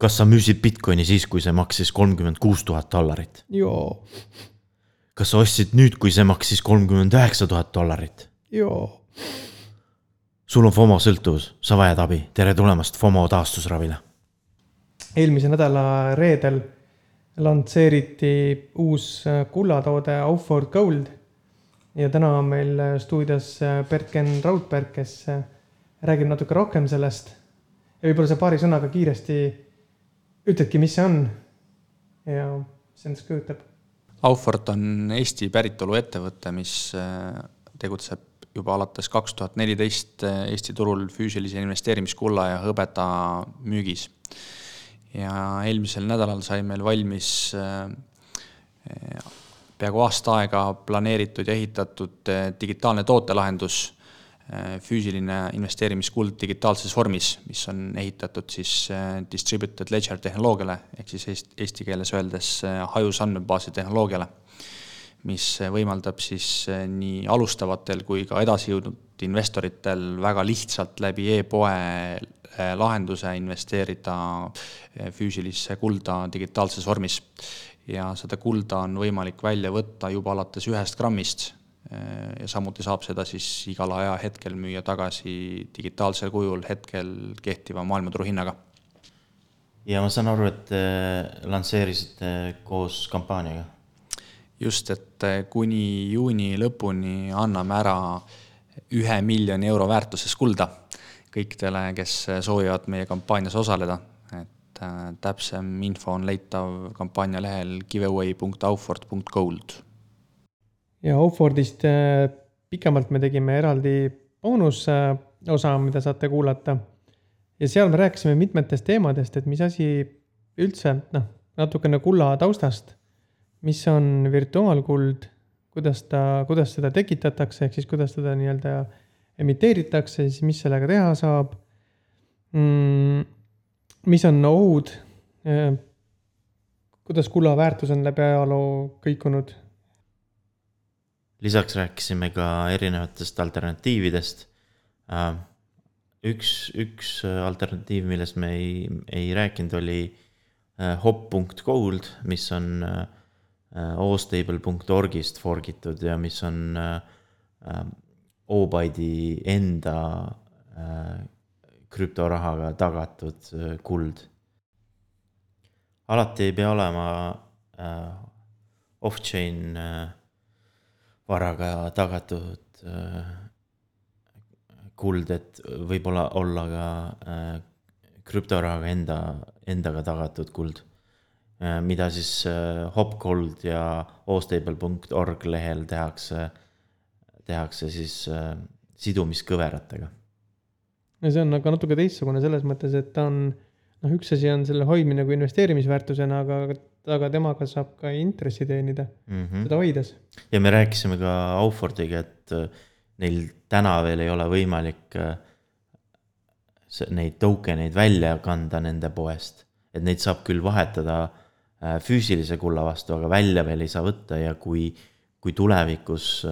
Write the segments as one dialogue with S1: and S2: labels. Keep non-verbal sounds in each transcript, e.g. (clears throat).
S1: kas sa müüsid Bitcoini siis, kui see maksis kolmkümmend kuus tuhat dollarit?
S2: joo,
S1: kas sa ostsid nüüd, kui see maksis kolmkümmend üheksa tuhat dollarit?
S2: joo.
S1: sul on FOMO sõltuvus, sa vajad abi, tere tulemast FOMO taastusravile.
S2: eelmise nädala reedel lansseeriti uus äh, kullatoode Auford Gold. ja täna on meil äh, stuudios äh, Bert-Ken Raudberg, kes räägib natuke rohkem sellest. ja võib-olla sa paari sõnaga kiiresti ütledki, mis see on ja mis endast kujutab?
S3: Aufort on Eesti päritolu ettevõte, mis tegutseb juba alates kaks tuhat neliteist Eesti turul füüsilise investeerimiskulla ja hõbeda müügis ja eelmisel nädalal sai meil valmis äh, peaaegu aasta aega planeeritud ja ehitatud äh, digitaalne tootelahendus, äh, füüsiline investeerimiskuld digitaalses vormis, mis on ehitatud siis distributed ledger tehnoloogiale, ehk siis eesti keeles öeldes hajus andmebaasi tehnoloogiale, mis võimaldab siis nii alustavatel kui ka edasijõudnud investoritel väga lihtsalt läbi e-poe lahenduse investeerida füüsilisse kulda digitaalses vormis. ja seda kulda on võimalik välja võtta juba alates ühest grammist ja samuti saab seda siis igal ajahetkel müüa tagasi digitaalsel kujul hetkel kehtiva maailmaturu hinnaga.
S1: ja ma saan aru, et lansseerisite koos kampaaniaga?
S3: just, et kuni juuni lõpuni anname ära ühe miljoni euro väärtuses kulda kõikidele, kes soovivad meie kampaanias osaleda, et äh, täpsem info on leitav kampaania lehel giveaway.auford.gold.
S2: ja Aufordist äh, pikemalt me tegime eraldi boonusosa, mida saate kuulata. ja seal me rääkisime mitmetest teemadest, et mis asi üldse, noh, natukene kulla taustast, mis on virtuaalkuld, kuidas ta, kuidas seda tekitatakse, ehk siis kuidas teda nii-öelda emiteeritakse, siis mis sellega teha saab mm,. mis on ohud? kuidas kulla väärtus on läbi ajaloo kõikunud?
S1: Lisaks rääkisime ka erinevatest alternatiividest. Äh, üks, üks alternatiiv, millest me ei, ei rääkinud, oli äh, hop.gold, mis on äh, ostable.org-ist forgitud ja mis on Obyte'i enda äh, krüptorahaga tagatud äh, kuld. alati ei pea olema äh, off-chain äh, varaga tagatud äh, kuld, et võib-olla olla ka äh, krüptorahaga enda, endaga tagatud kuld äh,. mida siis Hopgold ja ostable.org lehel tehakse tehakse siis sidumiskõveratega.
S2: no see on aga natuke teistsugune selles mõttes, et ta on, noh, üks asi on selle hoidmine kui investeerimisväärtusena, aga, aga temaga saab ka intressi teenida mm, -hmm. seda hoides.
S1: ja me rääkisime ka Aufordiga, et äh, neil täna veel ei ole võimalik äh, neid token eid välja kanda nende poest, et neid saab küll vahetada äh, füüsilise kulla vastu, aga välja veel ei saa võtta ja kui, kui tulevikus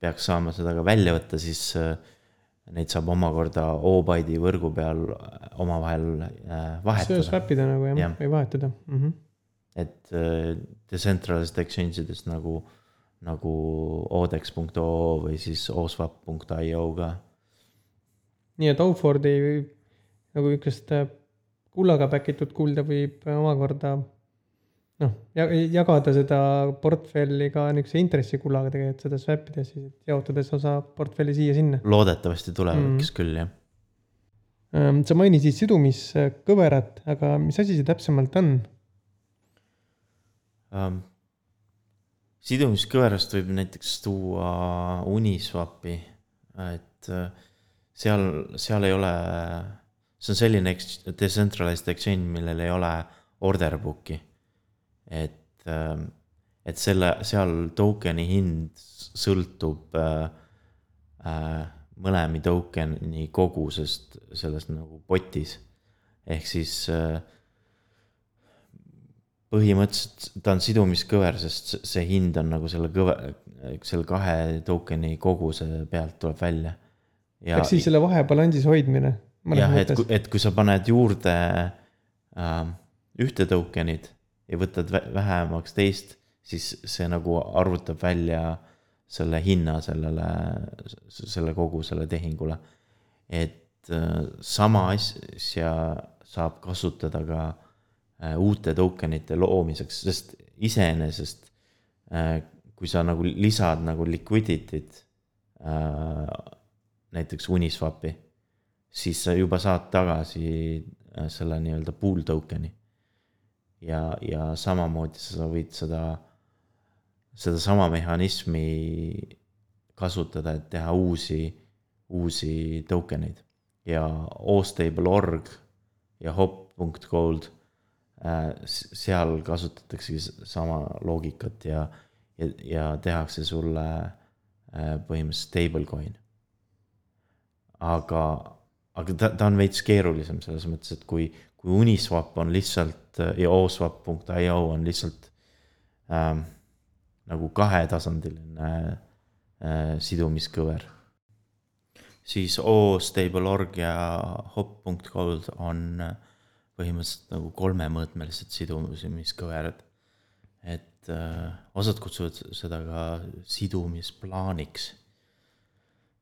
S1: peaks saama seda ka välja võtta, siis neid saab omakorda O-Byte'i võrgu peal omavahel vahetada.
S2: swap ida nagu jah ja., või vahetada mm. -hmm.
S1: Et decentralized exchange idest nagu, nagu odex.oo või siis oswap.io ka.
S2: nii et Aufordi nagu niisugust kullaga päkitud kulda võib omakorda noh, jagada seda portfelli ka niisuguse intressikullaga tegelikult seda swap ides siis, et jaotades osa portfelli siia-sinna.
S1: loodetavasti tulevikus mm. küll, jah.
S2: Ehm, sa mainisid sidumiskõverat, aga mis asi see täpsemalt on
S1: um,? sidumiskõverast võib näiteks tuua Uniswapi, et äh, seal, seal ei ole, see on selline decentralized exchange, millel ei ole order book'i et, ähm, et selle, seal token'i hind sõltub äh, äh, mõlemi token'i kogusest selles nagu potis. ehk siis äh, põhimõtteliselt ta on sidumiskõver, sest see hind on nagu selle kõve, selle kahe token'i koguse pealt tuleb välja.
S2: ehk siis selle vahe balansis hoidmine.
S1: jah, et, et kui sa paned juurde äh, ühte token'it ja võtad vä- vähemaks teist, siis see nagu arvutab välja selle hinna sellele, selle kogu selle tehingule. et äh, sama asja saab kasutada ka äh, uute tokenite loomiseks, sest iseenesest äh, kui sa nagu lisad nagu liquidity't näiteks Uniswapi, siis sa juba saad tagasi selle nii-öelda pool token'i. ja, ja samamoodi sa võid seda sedasama mehhanismi kasutada, et teha uusi, uusi token eid ja ostable.org ja hop.gold äh,. Seal kasutataksegi sama loogikat ja, ja, ja tehakse sulle äh, põhimõtteliselt stablecoin. aga, aga ta, ta on veits keerulisem selles mõttes, et kui, kui Uniswap on lihtsalt ja oswap.io on lihtsalt ähm, nagu kahetasandiline äh, sidumiskõver. siis O-Stable.org ja hop.gold on äh, põhimõtteliselt nagu kolmemõõtmelised sidumiskõverad. et äh, osad kutsuvad seda ka sidumisplaaniks.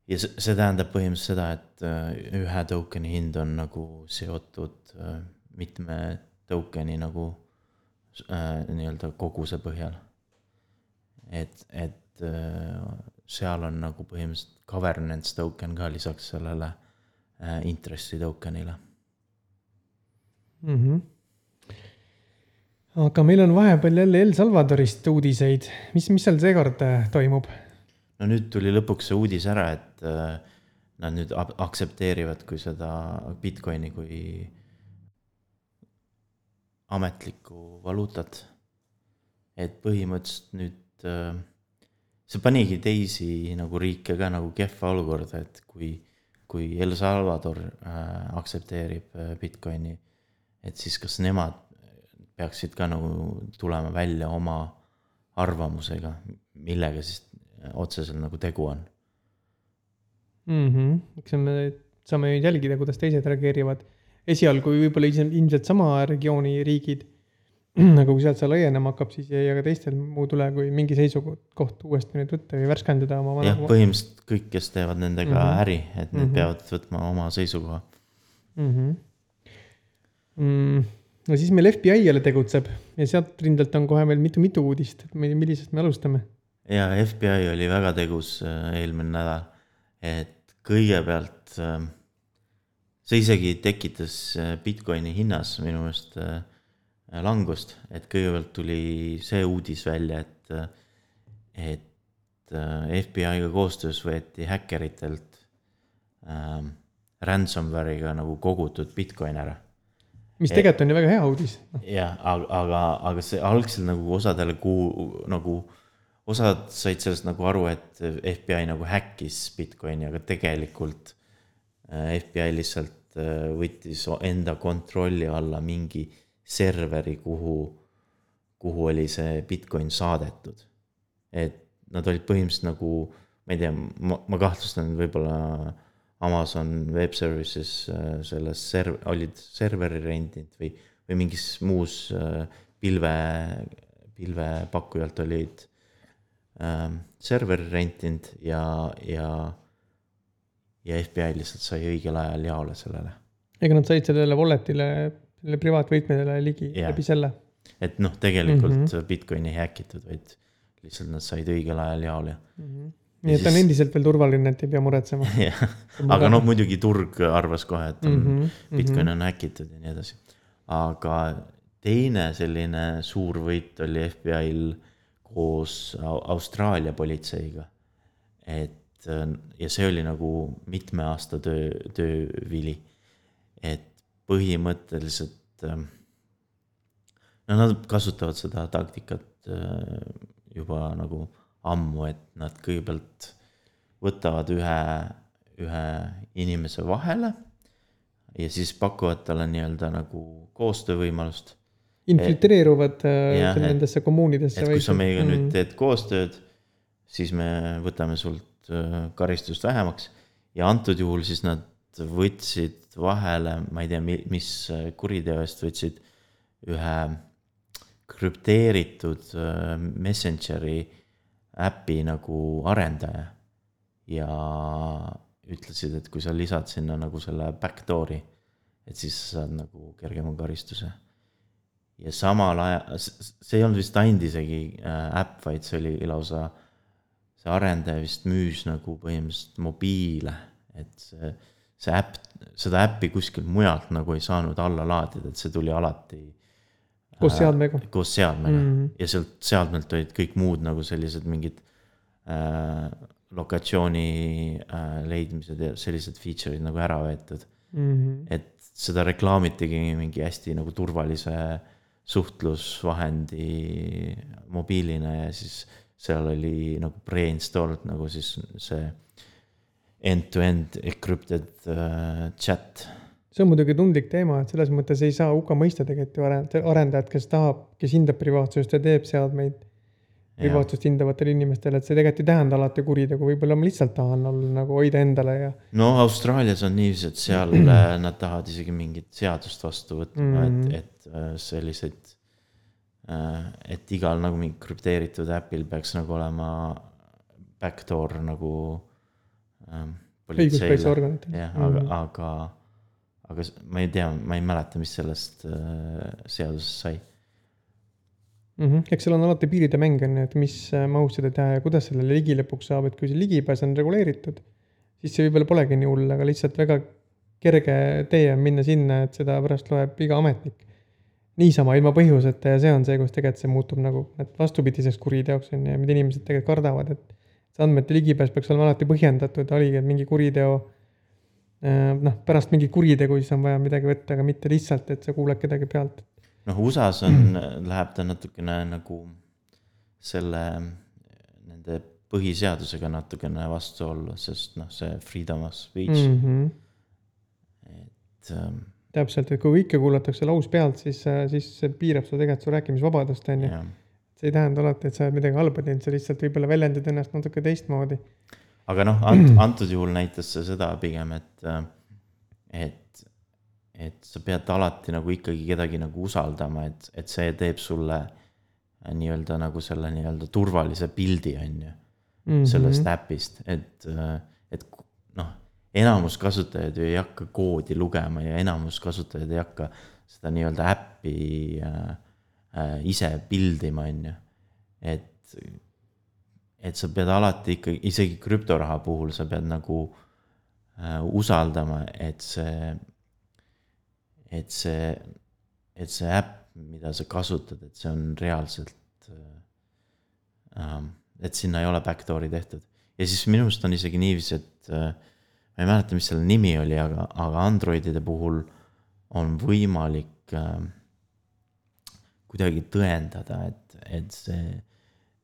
S1: ja see, see tähendab põhimõtteliselt seda, et äh, ühe token'i hind on nagu seotud äh, mitme token'i nagu äh, nii-öelda koguse põhjal et, et äh, seal on nagu põhimõtteliselt governance token ka lisaks sellele äh, intressi token'ile
S2: mm. -hmm. aga meil on vahepeal jälle El Salvadorist uudiseid, mis, mis seal seekord äh, toimub?
S1: no nüüd tuli lõpuks see uudis ära, et äh, nad nüüd aktsepteerivad kui seda Bitcoini kui ametlikku valuutat. et põhimõtteliselt nüüd Äh, see panigi teisi nagu riike ka nagu kehva olukorda, et kui, kui El Salvador aktsepteerib Bitcoini, et siis kas nemad peaksid ka nagu tulema välja oma arvamusega, millega siis otseselt nagu tegu on
S2: mm. -hmm. eks me saame jälgida, kuidas teised reageerivad. esialgu võib-olla ilmselt sama regiooni riigid (clears throat) aga kui sealt see laienema hakkab, siis ei ka teistel muud üle, kui mingi seisukoht uuesti nüüd võtta või värskendada oma.
S1: jah, põhimõtteliselt kõik, kes teevad nendega mm -hmm. äri, et need mm -hmm. peavad võtma oma seisukoha
S2: mm. -hmm. Mm, no siis meil FBI jälle tegutseb ja sealt rindelt on kohe veel mitu-mitu uudist, et millisest me alustame?
S1: ja FBI oli väga tegus äh, eelmine nädal, et kõigepealt äh, see isegi tekitas äh, Bitcoini hinnas minu meelest langust, et kõigepealt tuli see uudis välja, et, et FBI-ga koostöös võeti häkkeritelt ähm, ransomware'iga nagu kogutud Bitcoin ära.
S2: Mis tegelikult on ju väga hea uudis.
S1: jah, aga, aga, aga see algselt nagu osadele kuu-, nagu osad said sellest nagu aru, et FBI nagu häkkis Bitcoini, aga tegelikult äh, FBI lihtsalt võttis enda kontrolli alla mingi serveri, kuhu, kuhu oli see Bitcoin saadetud. et nad olid põhimõtteliselt nagu, ma ei tea, ma, ma kahtlustan, võib-olla Amazon Web Services äh, selles serv-, olid serveri rendinud või, või mingis muus äh, pilve, pilvepakkujalt olid ähm, serveri rentinud ja, ja, ja FBI lihtsalt sai õigel ajal jaole sellele.
S2: ega nad said sellele wallet'ile selle privaatvõtmedele ligi yeah. läbi selle.
S1: et noh, tegelikult mm -hmm. Bitcoini ei häkitud, vaid lihtsalt nad said õigel ajal jaole
S2: mm. -hmm. Nii et ta on siis... endiselt veel turvaline, et ei pea muretsema. (laughs)
S1: jah, aga noh, muidugi turg arvas kohe, et on mm -hmm. Bitcoin on häkitud ja nii edasi. aga teine selline suur võit oli FBI-l koos Austraalia politseiga. et ja see oli nagu mitme aasta töö, töövili. et põhimõtteliselt ähm, no nad kasutavad seda taktikat äh, juba nagu ammu, et nad kõigepealt võtavad ühe, ühe inimese vahele ja siis pakuvad talle nii-öelda nagu koostöövõimalust.
S2: infiltreeruvad äh, nendesse kommuunidesse.
S1: et kui sa meiega mm. nüüd teed koostööd, siis me võtame sult äh, karistust vähemaks ja antud juhul siis nad võtsid vahele, ma ei tea, mis kuriteo eest võtsid ühe krüpteeritud äh, Messengeri äpi nagu arendaja. ja ütlesid, et kui sa lisad sinna nagu selle backdoor'i, et siis saad nagu kergema karistuse. ja samal ajal, see ei olnud vist ainult isegi äh, äpp, vaid see oli lausa, see arendaja vist müüs nagu põhimõtteliselt mobiile, et see, see äpp, seda äppi kuskilt mujalt nagu ei saanud alla laadida, et see tuli alati
S2: koos seadmega.
S1: koos seadmega mm -hmm. ja sealt seadmelt olid kõik muud nagu sellised mingid äh, lokatsiooni äh, leidmised ja sellised feature'id nagu ära võetud mm. -hmm. et seda reklaamitigi mingi hästi nagu turvalise suhtlusvahendi mobiilina ja siis seal oli nagu pre-installed nagu siis see end-to-end encrypted äh, chat
S2: see on muidugi tundlik teema, et selles mõttes ei saa hukka mõista tegelikult ju arendajat, kes tahab, kes hindab privaatsust ja teeb seadmeid privaatsust hindavatele inimestele, et see tegelikult ei tähenda alati kuritegu, võib-olla ma lihtsalt tahan olla nagu hoida endale ja.
S1: no Austraalias on niiviisi, et seal äh, (clears throat) nad tahavad isegi mingit seadust vastu võtma mm, -hmm. et, et äh, selliseid, äh, et igal nagu mingi krüpteeritud äpil peaks nagu olema backdoor nagu
S2: ähm,. õiguskaitseorganitel.
S1: jah mm, -hmm. aga. Aga ma ei tea, ma ei mäleta, mis sellest äh, seadusest sai
S2: mm. -hmm. eks seal on alati piiride mäng on ju, et mis äh, mahus seda teha ja kuidas sellele ligi lõpuks saab, et kui see ligipääs on reguleeritud, siis see võib-olla polegi nii hull, aga lihtsalt väga kerge tee on minna sinna, et seda pärast loeb iga ametnik. niisama ilma põhjuseta ja see on see, kus tegelikult see muutub nagu, vastupidiseks kuriteoks on ju, mida inimesed tegelikult kardavad, et see andmete ligipääs peaks olema alati põhjendatud, oligi, mingi kuriteo noh, pärast mingit kuritegu, siis on vaja midagi võtta, aga mitte lihtsalt, et sa kuulad kedagi pealt.
S1: noh, USA-s on mm., läheb ta natukene nagu selle, nende põhiseadusega natukene vastuollu, sest noh, see freedom of speech mm. -hmm.
S2: et ähm,. täpselt, et kui kõike kuulatakse laus pealt, siis, siis see piirab su tegelikult su rääkimisvabadust, on ju. see ei tähenda alati, et sa oled midagi halba teinud, sa lihtsalt võib-olla väljendad ennast natuke teistmoodi
S1: aga noh, ant-, antud juhul näitas see seda pigem, et, et, et sa pead alati nagu ikkagi kedagi nagu usaldama, et, et see teeb sulle nii-öelda nagu selle nii-öelda turvalise pildi, on ju. Mhm. sellest äpist, et, et noh, enamus kasutajaid ju ei hakka koodi lugema ja enamus kasutajaid ei hakka seda nii-öelda äppi äh, äh, ise pildima, on ju. et et sa pead alati ikkagi, isegi krüptoraha puhul sa pead nagu äh, usaldama, et see, et see, et see äpp, mida sa kasutad, et see on reaalselt äh,, et sinna ei ole backdoor'i tehtud. ja siis minu arust on isegi niiviisi, et äh, ma ei mäleta, mis selle nimi oli, aga, aga Androidide puhul on võimalik äh, kuidagi tõendada, et, et see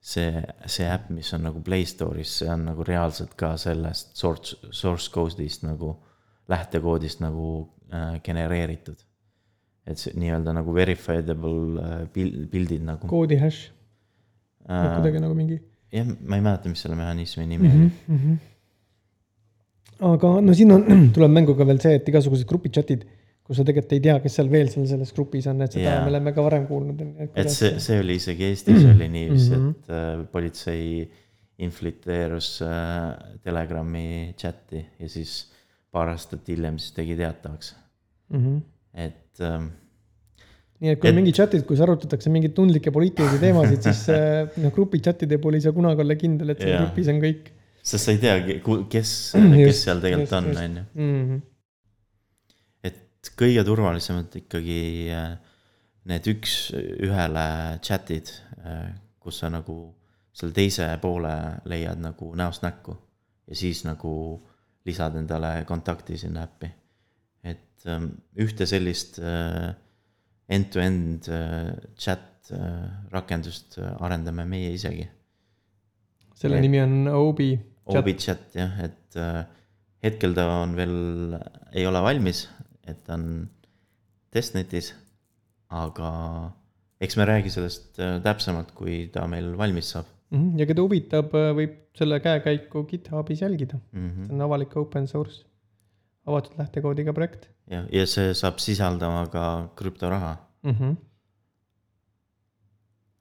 S1: see, see äpp, mis on nagu Play Store'is, see on nagu reaalselt ka sellest source, source code'ist nagu, lähtekoodist nagu äh, genereeritud. et see nii-öelda nagu verifiable äh, pildid nagu.
S2: koodi hash äh,. kuidagi nagu mingi.
S1: jah, ma ei mäleta, mis selle mehhanismi nimi mm -hmm, oli mm. -hmm.
S2: aga no siin on, (clears throat) tuleb mängu ka veel see, et igasugused grupi kus sa tegelikult ei tea, kes seal veel seal selles grupis on, et seda yeah. me oleme ka varem kuulnud.
S1: et see, see oli isegi Eestis oli niiviisi mm, -hmm. et äh, politsei infiltreerus äh, Telegrami chati ja siis paar aastat hiljem siis tegi teatavaks mm. -hmm. et ähm,.
S2: nii et kui et, on mingid chat'id, kus arutatakse mingeid tundlikke poliitilisi teemasid, siis (laughs) äh, noh, grupi chat'ide puhul ei saa kunagi olla kindel, et seal yeah. grupis on kõik.
S1: sest sa ei tea, kes, (clears throat) kes seal tegelikult just, on, on ju mhm kõige turvalisemad ikkagi äh, need üks-ühele chat'id, äh, kus sa nagu selle teise poole leiad nagu näost näkku ja siis nagu lisad endale kontakti sinna äppi. et ähm, ühte sellist äh, end-to-end chat rakendust arendame meie isegi.
S2: selle nimi on Obi.
S1: Obi chat jah, et hetkel ta on veel, ei ole valmis, et ta on testnetis, aga eks me räägi sellest äh, täpsemalt, kui ta meil valmis saab.
S2: -hmm. ja keda huvitab, äh, võib selle käekäiku GitHubis jälgida mm, -hmm. see on avalik open source. avatud lähtekoodiga projekt
S1: jah, ja see saab sisaldama ka krüptoraha.
S2: mm. -hmm.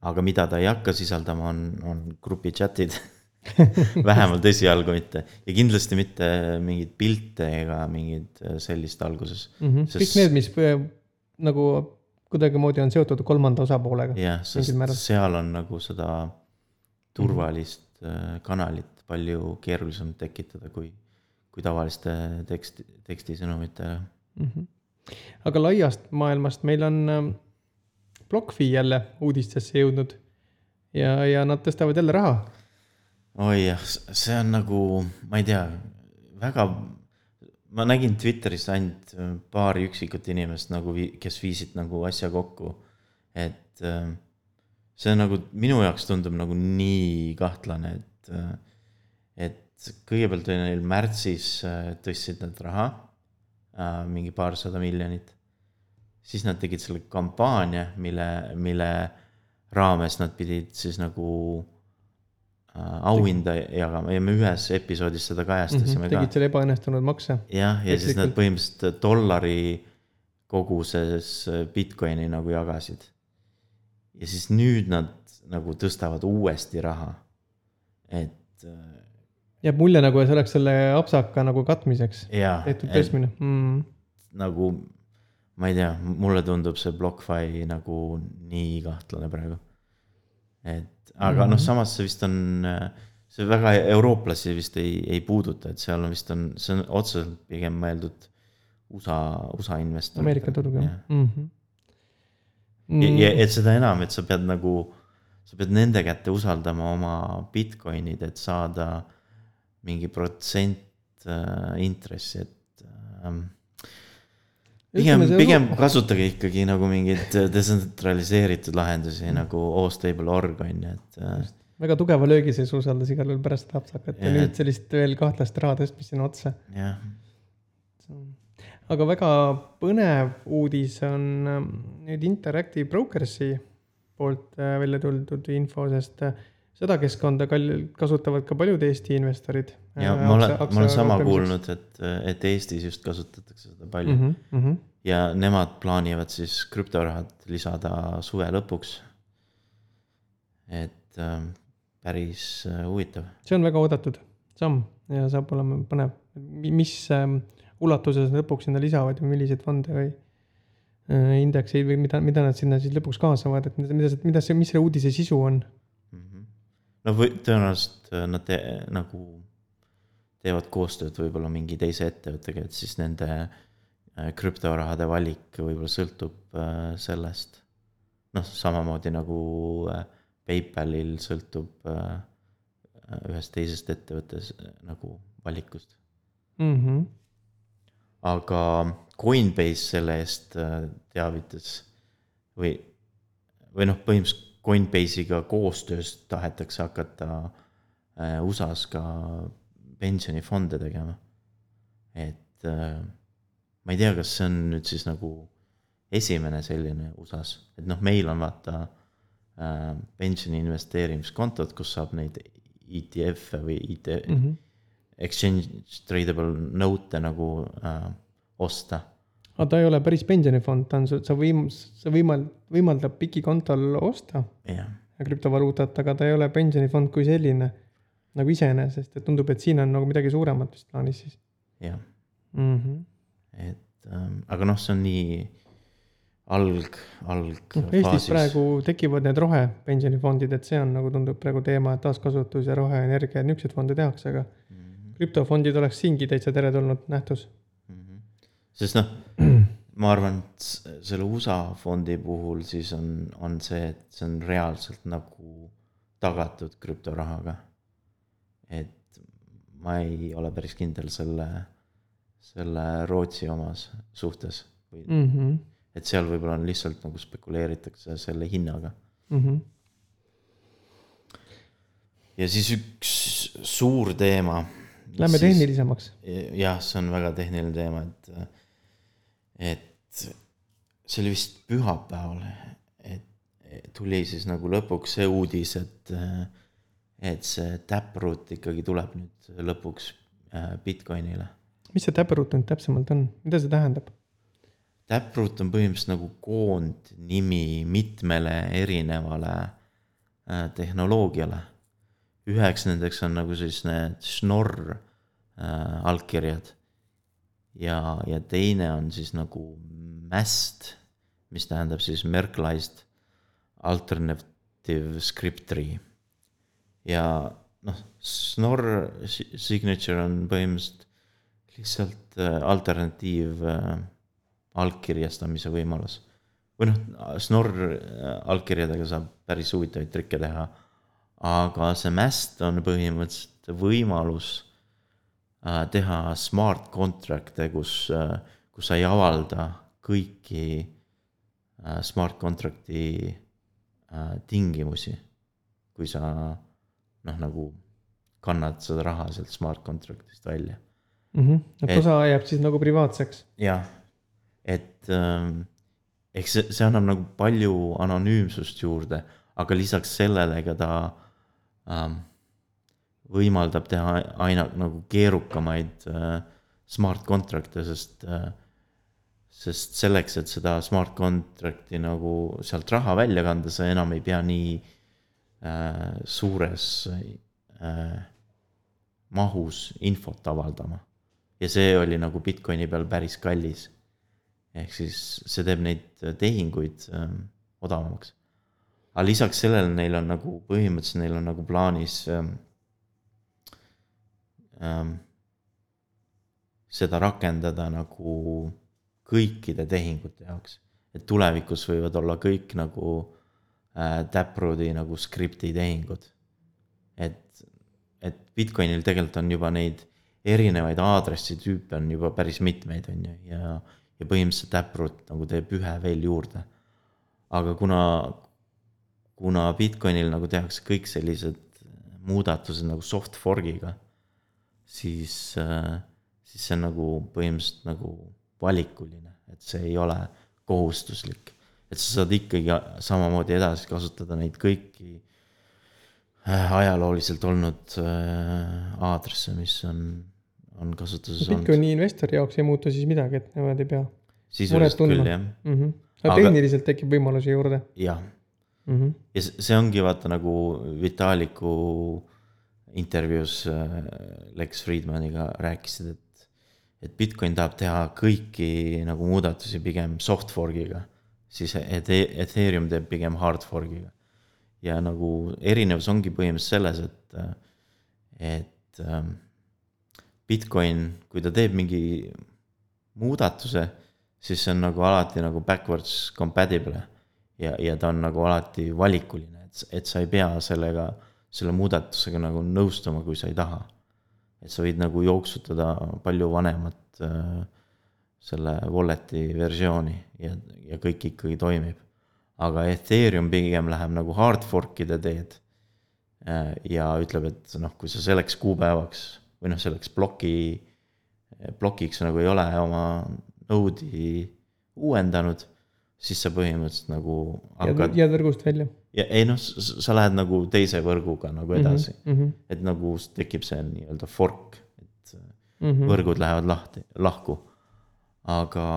S1: aga mida ta ei hakka sisaldama, on, on grupi chat'id. (laughs) (laughs) vähemalt esialgu mitte ja kindlasti mitte mingeid pilte ega mingeid äh, sellist alguses.
S2: Mm -hmm.
S1: Sest-
S2: kõik need, mis äh, nagu kuidagimoodi on seotud kolmanda osapoolega.
S1: jah, sest seal on nagu seda turvalist äh, kanalit palju keerulisem tekitada kui, kui tavaliste teksti, tekstisõnumitega.
S2: mm. -hmm. aga laiast maailmast meil on BlockFi jälle uudistesse jõudnud ja, ja nad tõstavad jälle raha.
S1: Oi jah, see on nagu, ma ei tea, väga, ma nägin Twitteris ainult äh, paari üksikut inimest nagu, kes viisid nagu asja kokku. et äh, see nagu minu jaoks tundub nagu nii kahtlane, et, et kõigepealt oli neil märtsis äh, tõstsid nad raha, mingi paarsada miljonit. siis nad tegid selle kampaania, mille, mille raames nad pidid siis nagu äh, auhinda jagama ja me ühes episoodis seda kajastasime ka
S2: Mhm. tegid selle ebaõnnestunud makse.
S1: jah, ja siis nad põhimõtteliselt dollari koguses Bitcoini nagu jagasid. ja siis nüüd nad nagu tõstavad uuesti raha. et äh,
S2: jääb mulje nagu see oleks selle apsaka nagu katmiseks tehtud tõstmine mm..
S1: nagu ma ei tea, mulle tundub see BlockFi nagu nii kahtlane praegu. et aga
S2: Mhm.
S1: noh, samas see vist on, see väga eurooplasi vist ei, ei puuduta, et seal on vist on, see on otseselt pigem mõeldud USA, USA investoritele.
S2: Ameerika turg jah mm -hmm.
S1: ja, ja et seda enam, et sa pead nagu, sa pead nende kätte usaldama oma Bitcoinid, et saada mingi protsent äh, intressi, et ähm, pigem pigem kasutage ikkagi nagu mingeid detsentraliseeritud lahendusi nagu O-Stable org on ju, et äh,
S2: väga tugeva löögi sees usaldas igal juhul pärast seda apsakat ja
S1: Jah.
S2: nüüd sellist veel kahtlast raha tõstmist sinna otsa.
S1: jah,
S2: aga väga põnev uudis on ähm, nüüd Interactive Brokersi poolt äh, välja tuldud info, sest äh, seda keskkonda kasutavad ka paljud Eesti investorid.
S1: Ja ma olen, ma olen sama. kuulnud, et, et Eestis just kasutatakse seda palju mm.
S2: Mm
S1: -hmm.
S2: -hmm.
S1: ja nemad plaanivad siis krüptorahad lisada suve lõpuks. et äh, päris äh, huvitav.
S2: see on väga oodatud samm ja saab olema põnev, mis ähm, ulatuses lõpuks sinna lisavad ja milliseid fonde või äh, indekseid või mida, mida nad sinna siis lõpuks kaasavad, et mida, mida, mida see, mis selle uudise sisu on
S1: Mhm. no või tõenäoliselt äh, nad te, nagu teevad koostööd võib-olla mingi teise ettevõttega, et siis nende äh, krüptorahade valik võib-olla sõltub äh, sellest. noh, samamoodi nagu äh, PayPalil sõltub ühest teisest ettevõttes nagu valikust.
S2: mm. -hmm.
S1: aga Coinbase selle eest teavitas või, või noh, põhimõtteliselt Coinbase'iga koostöös tahetakse hakata USA-s ka pensionifonde tegema. et äh, ma ei tea, kas see on nüüd siis nagu esimene selline USA-s, et noh, meil on vaata äh, pensioni investeerimiskontod, kus saab neid ETF-e või IT mm,
S2: Mm -hmm.
S1: exchange tradable note'e nagu äh, osta.
S2: aga ta ei ole päris pensionifond, ta on, sa võim-, sa võimal-, võimaldab PIK-kontol osta
S1: jah,
S2: krüptovaluutat, aga ta ei ole pensionifond kui selline nagu iseenesest, et tundub, et siin on nagu midagi suuremat vist plaanis siis
S1: jah,
S2: mm. -hmm.
S1: et ähm, aga noh, see on nii alg, alg.
S2: noh, Eestis praegu tekivad need rohepensionifondid, et see on nagu tundub praegu teema, et taaskasutus ja roheenergia, et niisuguseid fonde tehakse, aga krüptofondid oleks siingi täitsa teretulnud nähtus.
S1: Mhm. sest noh, ma arvan, et selle USA fondi puhul siis on, on see, et see on reaalselt nagu tagatud krüptorahaga. Et ma ei ole päris kindel selle, selle Rootsi omas suhtes või mm.
S2: mm. -hmm.
S1: et seal võib-olla on lihtsalt nagu spekuleeritakse selle hinnaga.
S2: Mm -hmm.
S1: ja siis üks suur teema.
S2: Lähme tehnilisemaks.
S1: jah, see on väga tehniline teema, et, et see oli vist pühapäeval, et tuli siis nagu lõpuks see uudis, et, et see Taproot ikkagi tuleb nüüd lõpuks äh, Bitcoinile.
S2: mis see Taproot nüüd täpsemalt on, mida see tähendab?
S1: Taproot on põhimõtteliselt nagu koondnimi mitmele erinevale äh, tehnoloogiale. üheks nendeks on nagu siis need Schnorr äh, allkirjad. ja, ja teine on siis nagu MAST, mis tähendab siis Merkleist Alternative Script Tree. Ja noh, Schnorr signature on põhimõtteliselt lihtsalt äh, alternatiiv äh, allkirjastamise võimalus. või noh, Schnorr äh, allkirjadega saab päris huvitavaid trikke teha. aga see MAST on põhimõtteliselt võimalus teha smart contract'e, kus, kus sa ei avalda kõiki smart contract'i tingimusi. kui sa noh, nagu kannad seda raha sealt smart contract'ist välja
S2: mm. -hmm. et osa jääb siis nagu privaatseks.
S1: jah, et ähm, eks see, see annab nagu palju anonüümsust juurde, aga lisaks sellele ka ta ähm, võimaldab teha aina nagu keerukamaid äh, smart contract'e, sest äh, sest selleks, et seda smart contract'i nagu sealt raha välja kanda, sa enam ei pea nii äh, suures äh, mahus infot avaldama ja see oli nagu Bitcoini peal päris kallis. ehk siis see teeb neid tehinguid ähm, odavamaks. aga lisaks sellele neil on nagu põhimõtteliselt neil on nagu plaanis ähm, ähm, seda rakendada nagu kõikide tehingute jaoks. et tulevikus võivad olla kõik nagu äh, Taprooti nagu skripti tehingud. et, et Bitcoinil tegelikult on juba neid erinevaid aadressitüüpe on juba päris mitmeid, on ju, ja, ja põhimõtteliselt Taproot nagu teeb ühe veel juurde. aga kuna, kuna Bitcoinil nagu tehakse kõik sellised muudatused nagu soft fork'iga, siis, siis see on nagu põhimõtteliselt nagu valikuline, et see ei ole kohustuslik. Et sa saad ikkagi samamoodi edasi kasutada neid kõiki äh, ajalooliselt olnud äh, aadresse, mis on on kasutuses
S2: olnud. Bitcoini investori jaoks ei muutu siis midagi, et nemad ei pea.
S1: küll, jah
S2: mm. -hmm. aga tehniliselt tekib võimalusi juurde.
S1: jah mm. -hmm. ja see ongi vaata nagu Vitaliku intervjuus äh, Lex Friedmaniga rääkisid, et, et Bitcoin tahab teha kõiki nagu muudatusi pigem soft fork'iga, siis Ethereum teeb pigem hard fork'iga. ja nagu erinevus ongi põhimõtteliselt selles, et, et ähm, Bitcoin, kui ta teeb mingi muudatuse, siis see on nagu alati nagu backwards compatible. ja, ja ta on nagu alati valikuline, et, et sa ei pea sellega, selle muudatusega nagu nõustuma, kui sa ei taha. et sa võid nagu jooksutada palju vanemat äh, selle wallet'i versiooni ja, ja kõik ikkagi toimib. aga Ethereum pigem läheb nagu hard fork'ide teed äh,. ja ütleb, et noh, kui sa selleks kuupäevaks või noh, selleks ploki, plokiks nagu ei ole oma node'i uuendanud, siis sa põhimõtteliselt nagu
S2: hakkad. jääd võrgust välja.
S1: ja ei noh, sa lähed nagu teise võrguga nagu mhm, edasi mm, -hmm. et nagu tekib see nii-öelda fork, et mm -hmm. võrgud lähevad lahti, lahku. Aga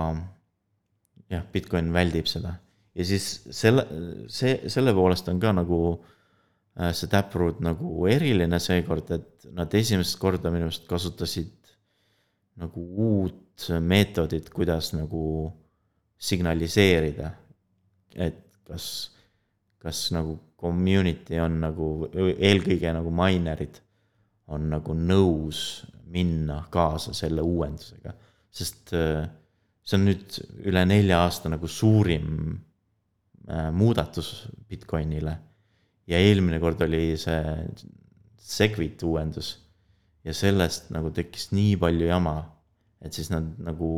S1: jah, Bitcoin väldib seda ja siis selle, see, selle poolest on ka nagu äh, see Taproot nagu eriline seekord, et nad esimest korda minu arust kasutasid nagu uut meetodit, kuidas nagu signaliseerida. et kas, kas nagu community on nagu, eelkõige nagu minerid on nagu nõus minna kaasa selle uuendusega, sest äh, see on nüüd üle nelja aasta nagu suurim äh, muudatus Bitcoinile ja eelmine kord oli see Segwit uuendus. ja sellest nagu tekkis nii palju jama, et siis nad nagu,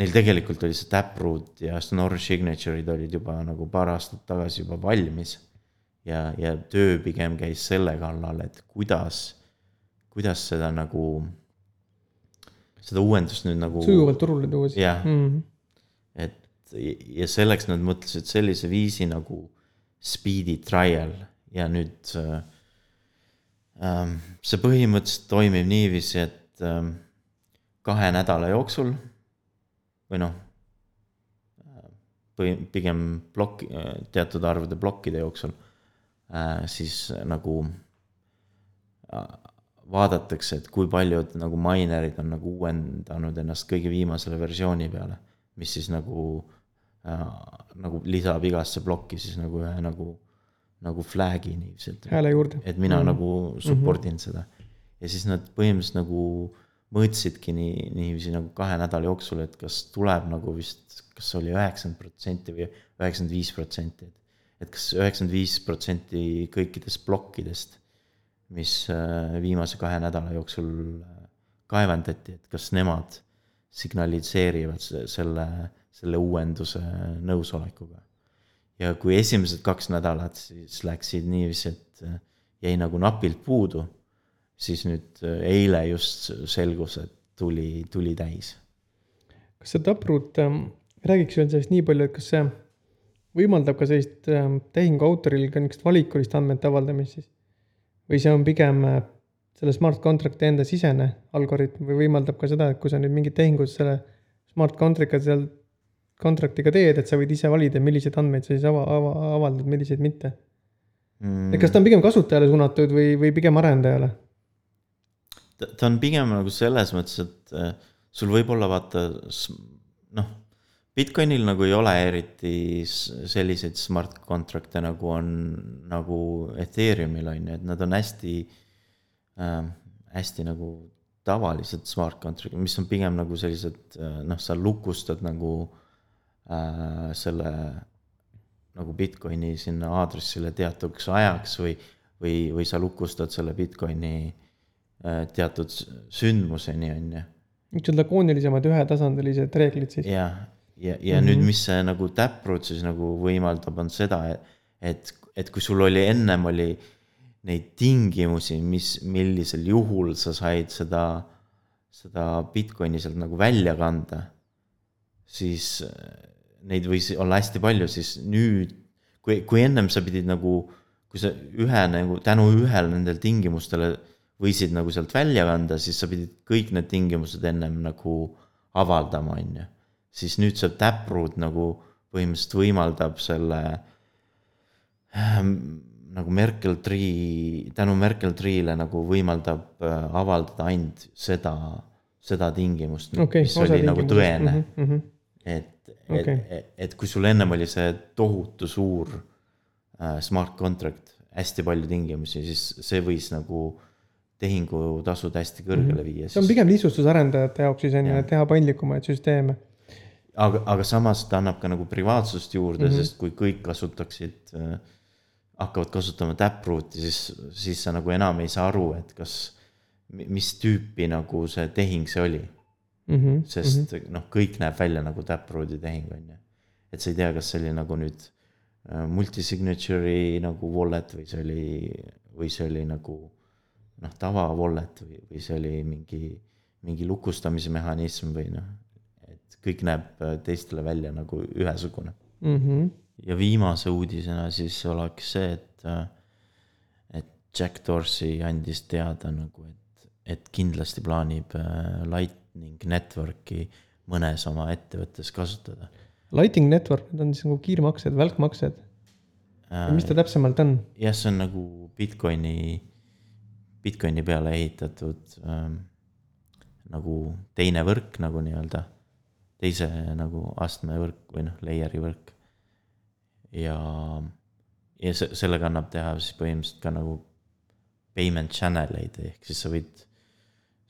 S1: neil tegelikult oli see Taproot ja Schnorr Signature'id olid juba nagu paar aastat tagasi juba valmis. ja, ja töö pigem käis selle kallal, et kuidas, kuidas seda nagu, seda uuendust nüüd nagu.
S2: sujuvalt turule tuua siis.
S1: jah mm -hmm., et ja selleks nad mõtlesid sellise viisi nagu speedy trial ja nüüd äh, ähm, see põhimõtteliselt toimib niiviisi, et ähm, kahe nädala jooksul või noh, või pigem plokk, teatud arvude plokkide jooksul, siis nagu vaadatakse, et kui paljud nagu minerid on nagu uuendanud ennast kõige viimasele versiooni peale, mis siis nagu äh,, nagu lisab igasse plokki siis nagu ühe nagu, nagu flag'i niiviisi.
S2: hääle juurde.
S1: et mina mm -hmm. nagu support in mm -hmm. seda. ja siis nad põhimõtteliselt nagu mõõtsidki nii, niiviisi nagu kahe nädala jooksul, et kas tuleb nagu vist, kas oli üheksakümmend protsenti või üheksakümmend viis protsenti, et. et kas üheksakümmend viis protsenti kõikidest plokkidest mis äh, viimase kahe nädala jooksul äh, kaevandati, et kas nemad signaliseerivad selle, selle uuenduse nõusolekuga. ja kui esimesed kaks nädalat siis läksid niiviisi, et äh, jäi nagu napilt puudu, siis nüüd eile just selgus, et tuli, tuli täis.
S2: kas see Taproot ähm,, räägiks veel sellest nii palju, et kas see võimaldab ka sellist ähm, tehingu autoril ka niisugust valikulist andmete avaldamist siis? Või see on pigem äh, selle smart contract'i enda sisene algoritm või võimaldab ka seda, et kui sa nüüd mingid tehingud selle smart contract'iga seal, contract'iga teed, et sa võid ise valida, milliseid andmeid sa siis ava, ava, avaldad, milliseid mitte mm.. et kas ta on pigem kasutajale suunatud või, või pigem arendajale?
S1: ta on pigem nagu selles mõttes, et äh, sul võib olla vaata noh Bitcoinil nagu ei ole eriti selliseid smart contract'e nagu on nagu Ethereumil on ju, et nad on hästi äh,, hästi nagu tavalised smart contract'id, mis on pigem nagu sellised äh, noh, sa lukustad nagu äh, selle nagu Bitcoini sinna aadressile teatuks ajaks või, või, või sa lukustad selle Bitcoini äh, teatud sündmuseni, on ju.
S2: niisugused lakoonilisemad ühetasandilised reeglid siis?
S1: jah ja, ja mm -hmm. nüüd, mis see nagu Taproot siis nagu võimaldab, on seda, et, et kui sul oli ennem oli neid tingimusi, mis, millisel juhul sa said seda, seda Bitcoini sealt nagu välja kanda, siis äh, neid võis olla hästi palju, siis nüüd, kui, kui ennem sa pidid nagu, kui sa ühe nagu tänu ühele nendele tingimustele võisid nagu sealt välja kanda, siis sa pidid kõik need tingimused ennem nagu avaldama, on ju siis nüüd see Taproot nagu põhimõtteliselt võimaldab selle ähm, nagu Merkel Tree, tänu Merkel Tree'le nagu võimaldab äh, avaldada ainult seda, seda tingimust
S2: okay,,
S1: mis oli nagu tõene
S2: mm. -hmm.
S1: et okay., et, et kui sul ennem oli see tohutu suur äh, smart contract, hästi palju tingimusi, siis see võis nagu tehingutasud hästi kõrgele mm -hmm. viia.
S2: see on pigem lihtsustus arendajate jaoks siis on ju, et teha paindlikumaid süsteeme
S1: aga, aga samas ta annab ka nagu privaatsust juurde mm, -hmm. sest kui kõik kasutaksid äh,, hakkavad kasutama Taprooti, siis, siis sa nagu enam ei saa aru, et kas, mis tüüpi nagu see tehing see oli mm. -hmm. sest mm -hmm. noh, kõik näeb välja nagu Taprooti tehing, on ju. et sa ei tea, kas see oli nagu nüüd äh, multisignature'i nagu wallet või see oli, või see oli nagu noh, tava wallet või, või see oli mingi, mingi lukustamise mehhanism või noh kõik näeb äh, teistele välja nagu ühesugune
S2: mm. -hmm.
S1: ja viimase uudisena siis oleks see, et, äh, et Jack Dorsey andis teada nagu, et, et kindlasti plaanib äh, Lightning Networki mõnes oma ettevõttes kasutada.
S2: Lightning Network, need on siis nagu kiirmaksed, välkmaksed äh,? mis ta täpsemalt on?
S1: jah, see on nagu Bitcoini, Bitcoini peale ehitatud ähm, nagu teine võrk nagu nii-öelda teise nagu astme võrk või noh, layer'i võrk. ja, ja se-, sellega annab teha siis põhimõtteliselt ka nagu payment channel eid, ehk siis sa võid,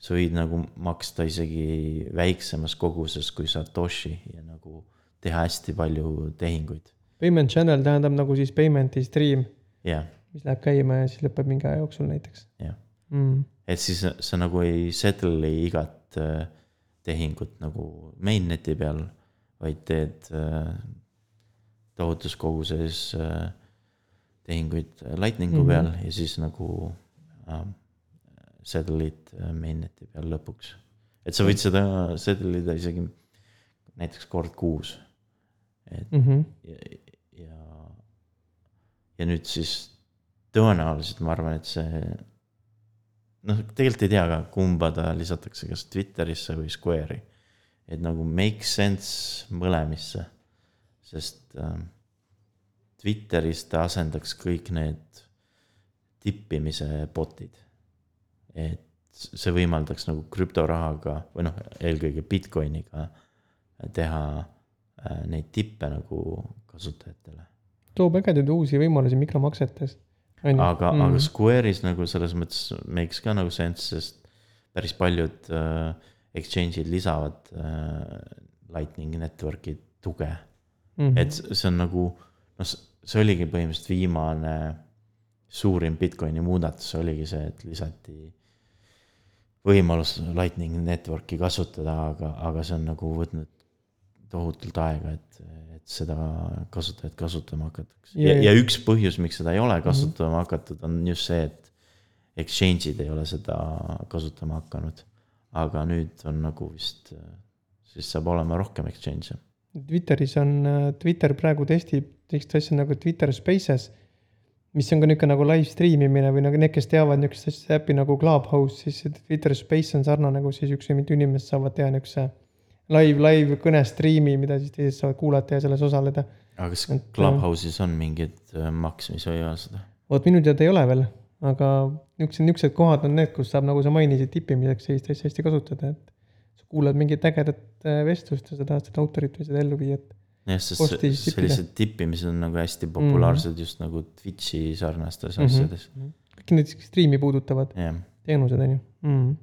S1: sa võid nagu maksta isegi väiksemas koguses kui Satoshi ja nagu teha hästi palju tehinguid.
S2: Payment channel tähendab nagu siis payment'i stream
S1: yeah..
S2: mis läheb käima ja siis lõpeb mingi aja jooksul näiteks.
S1: jah
S2: mm.,
S1: et siis sa nagu ei settle'i igat äh, tehingut nagu mainnet'i peal, vaid teed äh, tohutus koguses äh, tehinguid Lightningu mm -hmm. peal ja siis nagu äh, settle'id äh, mainnet'i peal lõpuks. et sa võid seda settle ida isegi näiteks kord kuus. et
S2: mm -hmm.
S1: ja, ja, ja nüüd siis tõenäoliselt ma arvan, et see noh, tegelikult ei tea ka, kumba ta lisatakse, kas Twitterisse või Square'i. et nagu make sense mõlemisse, sest äh, Twitteris ta asendaks kõik need tippimise bot'id. et see võimaldaks nagu krüptorahaga või noh, eelkõige Bitcoiniga teha äh, neid tippe nagu kasutajatele.
S2: toob ägedaid uusi võimalusi mikromaksetes.
S1: Aga mm.,
S2: Mhm.
S1: aga Square'is nagu selles mõttes makes ka nagu sense, sest päris paljud äh, exchange'id lisavad äh, Lightning Network'i tuge mm. -hmm. et see on nagu, noh, see oligi põhimõtteliselt viimane suurim Bitcoini muudatus oligi see, et lisati võimalus Lightning Network'i kasutada, aga, aga see on nagu võtnud tohutult aega, et, et seda kasutajat kasutama hakatakse ja,
S2: Ja-
S1: ja üks põhjus, miks seda ei ole kasutama hakatud, on just see, et exchange'id ei ole seda kasutama hakanud. aga nüüd on nagu vist, siis saab olema rohkem exchange'e.
S2: Twitteris on, Twitter praegu testib sellist asja nagu Twitter Spaces, mis on ka niisugune nagu live stream imine või nagu need, kes teavad niisugust äppi nagu Clubhouse, siis Twitter Space on sarnane, kus siis üks või mitu inimest saavad teha niisuguse live, live kõne striimi, mida siis teised saavad kuulata ja selles osaleda.
S1: aga kas
S2: Et,
S1: Clubhouse'is on mingid äh, maks, mis hoiavad seda?
S2: vot minu teada ei ole veel, aga niisugused, niisugused kohad on need, kus saab, nagu sa mainisid, tippimiseks sellist asja hästi kasutada, et sa kuulad mingit ägedat äh, vestlust ja sa tahad seda autorit või seda ellu viia, et
S1: jah, sest sellised tippimised on nagu hästi populaarsed mm -hmm. just nagu Twitch'i sarnastes mm. -hmm. asjades,
S2: kõik need striimi puudutavad
S1: jah.
S2: teenused on ju mm..